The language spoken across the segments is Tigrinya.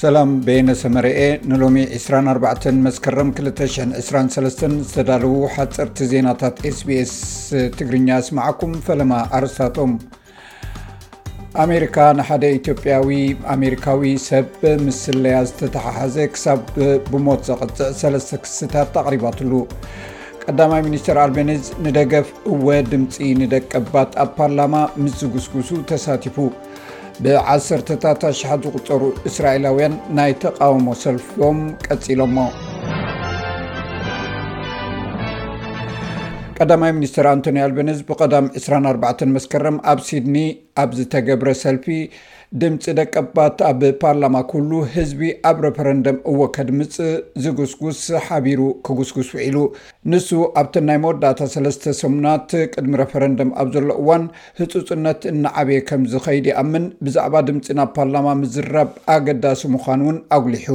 ሰላም ቤነ ሰመረኤ ንሎሚ 24 መስከረም 223 ዝተዳለዉ ሓፀርቲ ዜናታት ስbስ ትግርኛ ኣስማዓኩም ፈለማ ኣርስታቶም ኣሜሪካ ንሓደ ኢትዮጵያዊ ኣሜሪካዊ ሰብ ምስለያ ዝተተሓሓዘ ክሳብ ብሞት ዘቐፅዕ ሰለስተ ክስታት ኣቕሪባትሉ ቀዳማይ ሚኒስትር ኣልቤኒዝ ንደገፍ እወ ድምፂ ንደቀባት ኣብ ፓርላማ ምስ ዝጉስጉሱ ተሳቲፉ ብዓሰርተታት ኣሽሓት ዝቁፀሩ እስራኤላውያን ናይ ተቃውሞ ሰልፎም ቀፂሎሞ ቀዳማይ ሚኒስትር ኣንቶኒ ኣልበነዝ ብቀዳም 24 መስከረም ኣብ ሲድኒ ኣብ ዝተገብረ ሰልፊ ድምፂ ደቀባት ኣብ ፓርላማ ኩሉ ህዝቢ ኣብ ረፈረንደም እወ ከድምፅ ዝጉስጉስ ሓቢሩ ክጉስጉስ ውዒሉ። ንሱ ኣብተን ናይ መወዳእታ ሰለስተ ሰሙናት ቅድሚ ረፈረንደም ኣብ ዘሎ እዋን ህፁፅነት እናዓበየ ከምዝኸይድ ይኣምን። ብዛዕባ ድምፂ ናብ ፓርላማ ምዝራብ ኣገዳሲ ምዃኑ እውን ኣጉሊሑ።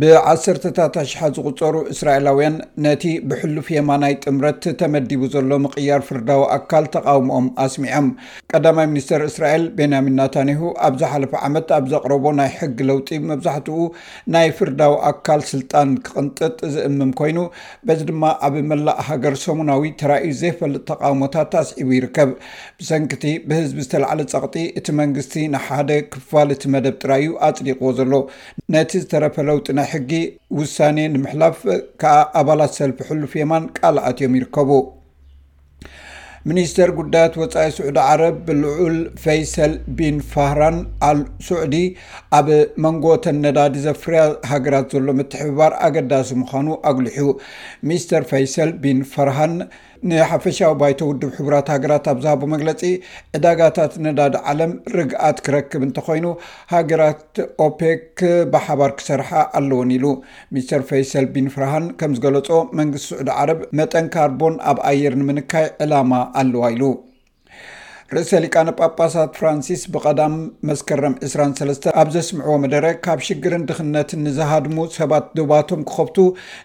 ብዓሰርተታት ኣሽሓት ዝቝጸሩ እስራኤላውያን ነቲ ብሕሉፍ የማናይ ጥምረት ተመዲቡ ዘሎ ምቕያር ፍርዳዊ ኣካል ተቓውሞኦም ኣስሚዖም። ቀዳማይ ሚኒስተር እስራኤል ቤንያሚን ናታንያሁ ኣብ ዝሓለፈ ዓመት ኣብ ዘቕረቦ ናይ ሕጊ ለውጢ መብዛሕትኡ ናይ ፍርዳዊ ኣካል ስልጣን ክቕንጥጥ ዝእምም ኮይኑ፣ በዚ ድማ ኣብ መላእ ሃገር ሰሙናዊ ተራእዩ ዘይፈልጥ ተቓውሞታት ኣስዒቡ ይርከብ። ብሰንኪ እቲ ብህዝቢ ዝተላዕለ ጸቕጢ፣ እቲ መንግስቲ ንሓደ ክፋል እቲ መደብ ጥራይ እዩ ኣጽዲቕዎ ዘሎ። ነቲ ዝተረፈ ለውጢ ናይ ሕጊ ውሳኔ ንምሕላፍ ከኣ ኣባላት ሰልፊ ሕሉፍ የማን ቃል ኣትዮም ይርከቡ። ሚኒስተር ጉዳያት ወጻኢ ስዑዲ ዓረብ ልዑል ፈይሰል ቢን ፋህራን ኣል ሱዕዲ ኣብ መንጎ እተን ነዳዲ ዘፍርያ ሃገራት ዘሎ ምትሕብባር ኣገዳሲ ምዃኑ ኣጉሊሑ። ሚስተር ፈይሰል ቢን ፈርሃን ንሓፈሻዊ ባይቶ ውድብ ሕቡራት ሃገራት ኣብ ዝሃቦ መግለፂ ዕዳጋታት ነዳዲ ዓለም ርግኣት ክረክብ እንተኾይኑ ሃገራት ኦፔክ ብሓባር ክሰርሓ ኣለወን ኢሉ። ሚስተር ፈይሰል ቢን ፍርሃን ከምዝገለፆ መንግስቲ ስዑዲ ዓረብ መጠን ካርቦን ኣብ ኣየር ንምንካይ ዕላማ ኣለዋ ኢሉ። ርእሰ ሊቃነ ጳጳሳት ፍራንሲስ ብቐዳም መስከረም 23 ኣብ ዘስምዕዎ መደረ ካብ ሽግርን ድኽነትን ንዝሃድሙ ሰባት ዶባቶም ክኸፍቱ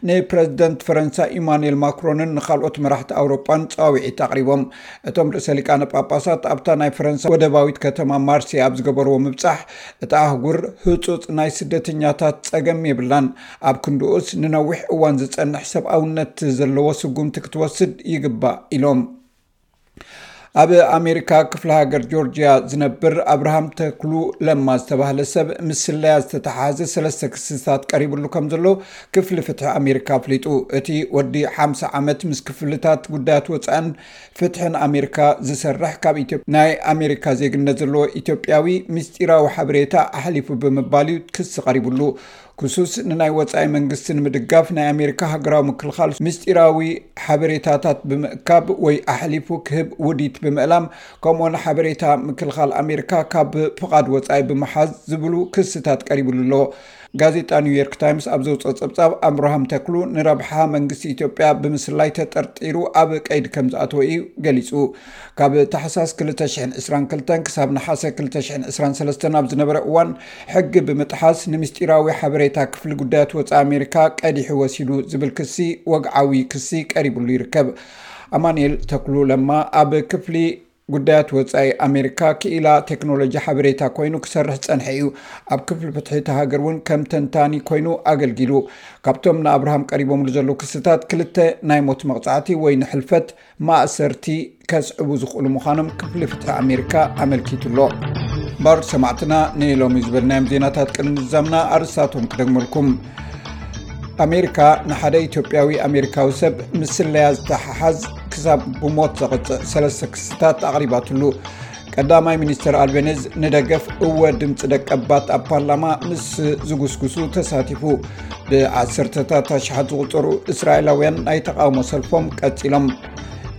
ንፕረዚደንት ፈረንሳ ኢማኑኤል ማክሮንን ንካልኦት መራሕቲ ኣውሮጳን ፃውዒት ኣቕሪቦም እቶም ርእሰ ሊቃነ ጳጳሳት ኣብታ ናይ ፈረንሳ ወደባዊት ከተማ ማርሴ ኣብ ዝገበርዎ ምብፃሕ እቲ ኣህጉር ህፁፅ ናይ ስደተኛታት ፀገም የብላን ኣብ ክንድኡስ ንነዊሕ እዋን ዝፀንሕ ሰብኣውነት ዘለዎ ስጉምቲ ክትወስድ ይግባእ ኢሎም ኣብ ኣሜሪካ ክፍለ ሃገር ጆርጅያ ዝነብር ኣብርሃም ተክሉ ለማ ዝተባህለ ሰብ ምስ ስለያ ዝተተሓሓዘ ሰለስተ ክስታት ቀሪብሉ ከም ዘሎ ክፍሊ ፍትሒ ኣሜሪካ ኣፍሊጡ እቲ ወዲ ሓምሳ ዓመት ምስ ክፍልታት ጉዳያት ወፃእን ፍትሕን ኣሜሪካ ዝሰርሕ ካብ ኢትዮ ናይ ኣሜሪካ ዜግነት ዘለዎ ኢትዮጵያዊ ምስጢራዊ ሓበሬታ ኣሕሊፉ ብምባል እዩ ክስ ቀሪብሉ ክሱስ ንናይ ወጻኢ መንግስቲ ንምድጋፍ ናይ ኣሜሪካ ሃገራዊ ምክልኻል ምስጢራዊ ሓበሬታታት ብምእካብ ወይ ኣሕሊፉ ክህብ ውዲት ብምእላም ከምኡውን ሓበሬታ ምክልኻል ኣሜሪካ ካብ ፍቓድ ወጻኢ ብምሓዝ ዝብሉ ክስታት ቀሪብሉ ኣሎ ጋዜጣ ኒው ዮርክ ታይምስ ኣብ ዘውፅኦ ፀብፃብ ኣብርሃም ተክሉ ንረብሓ መንግስቲ ኢትዮጵያ ብምስላይ ተጠርጢሩ ኣብ ቀይዲ ከም ዝኣተወ እዩ ገሊፁ ካብ ታሕሳስ ክልተ ሽሕን ዕስራን ክልተን ክሳብ ነሓሰ ክልተ ሽሕን ዕስራን ሰለስተን ኣብ ዝነበረ እዋን ሕጊ ብምጥሓስ ንምስጢራዊ ሓበሬታ ክፍሊ ጉዳያት ወፃኢ ኣሜሪካ ቀዲሑ ወሲዱ ዝብል ክሲ ወግዓዊ ክሲ ቀሪብሉ ይርከብ። ኣማንኤል ተክሉ ለማ ኣብ ክፍሊ ጉዳያት ወፃኢ ኣሜሪካ ክኢላ ቴክኖሎጂ ሓበሬታ ኮይኑ ክሰርሕ ፀንሐ እዩ። ኣብ ክፍሊ ፍትሒ እታ ሃገር እውን ከም ተንታኒ ኮይኑ ኣገልጊሉ። ካብቶም ንኣብርሃም ቀሪቦምሉ ዘለዉ ክስታት ክልተ ናይ ሞት መቕፃዕቲ ወይ ንሕልፈት ማእሰርቲ ከስዕቡ ዝኽእሉ ምዃኖም ክፍሊ ፍትሒ ኣሜሪካ ኣመልኪቱ ኣሎ። ባሩድ ሰማዕትና ንሎሚ ዝበልናዮም ዜናታት ቅድሚ ምዛምና ኣርስታቶም ክደግመልኩም ኣሜሪካ ንሓደ ኢትዮጵያዊ ኣሜሪካዊ ሰብ ምስለያ ዝተሓሓዝ ክሳብ ብሞት ዘቕፅዕ ሰለስተ ክስታት ኣቕሪባትሉ ቀዳማይ ሚኒስትር ኣልቤነዝ ንደገፍ እወ ድምፂ ደቀባት ኣብ ፓርላማ ምስ ዝጉስጉሱ ተሳቲፉ ብዓሰርተታት ኣሽሓት ዝቁፅሩ እስራኤላውያን ናይ ተቃውሞ ሰልፎም ቀፂሎም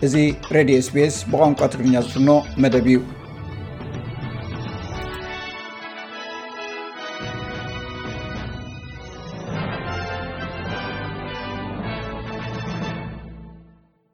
እዚ ሬድዮ ስቤስ ብቋንቋ ትግርኛ ዝፍኖ መደብ እዩ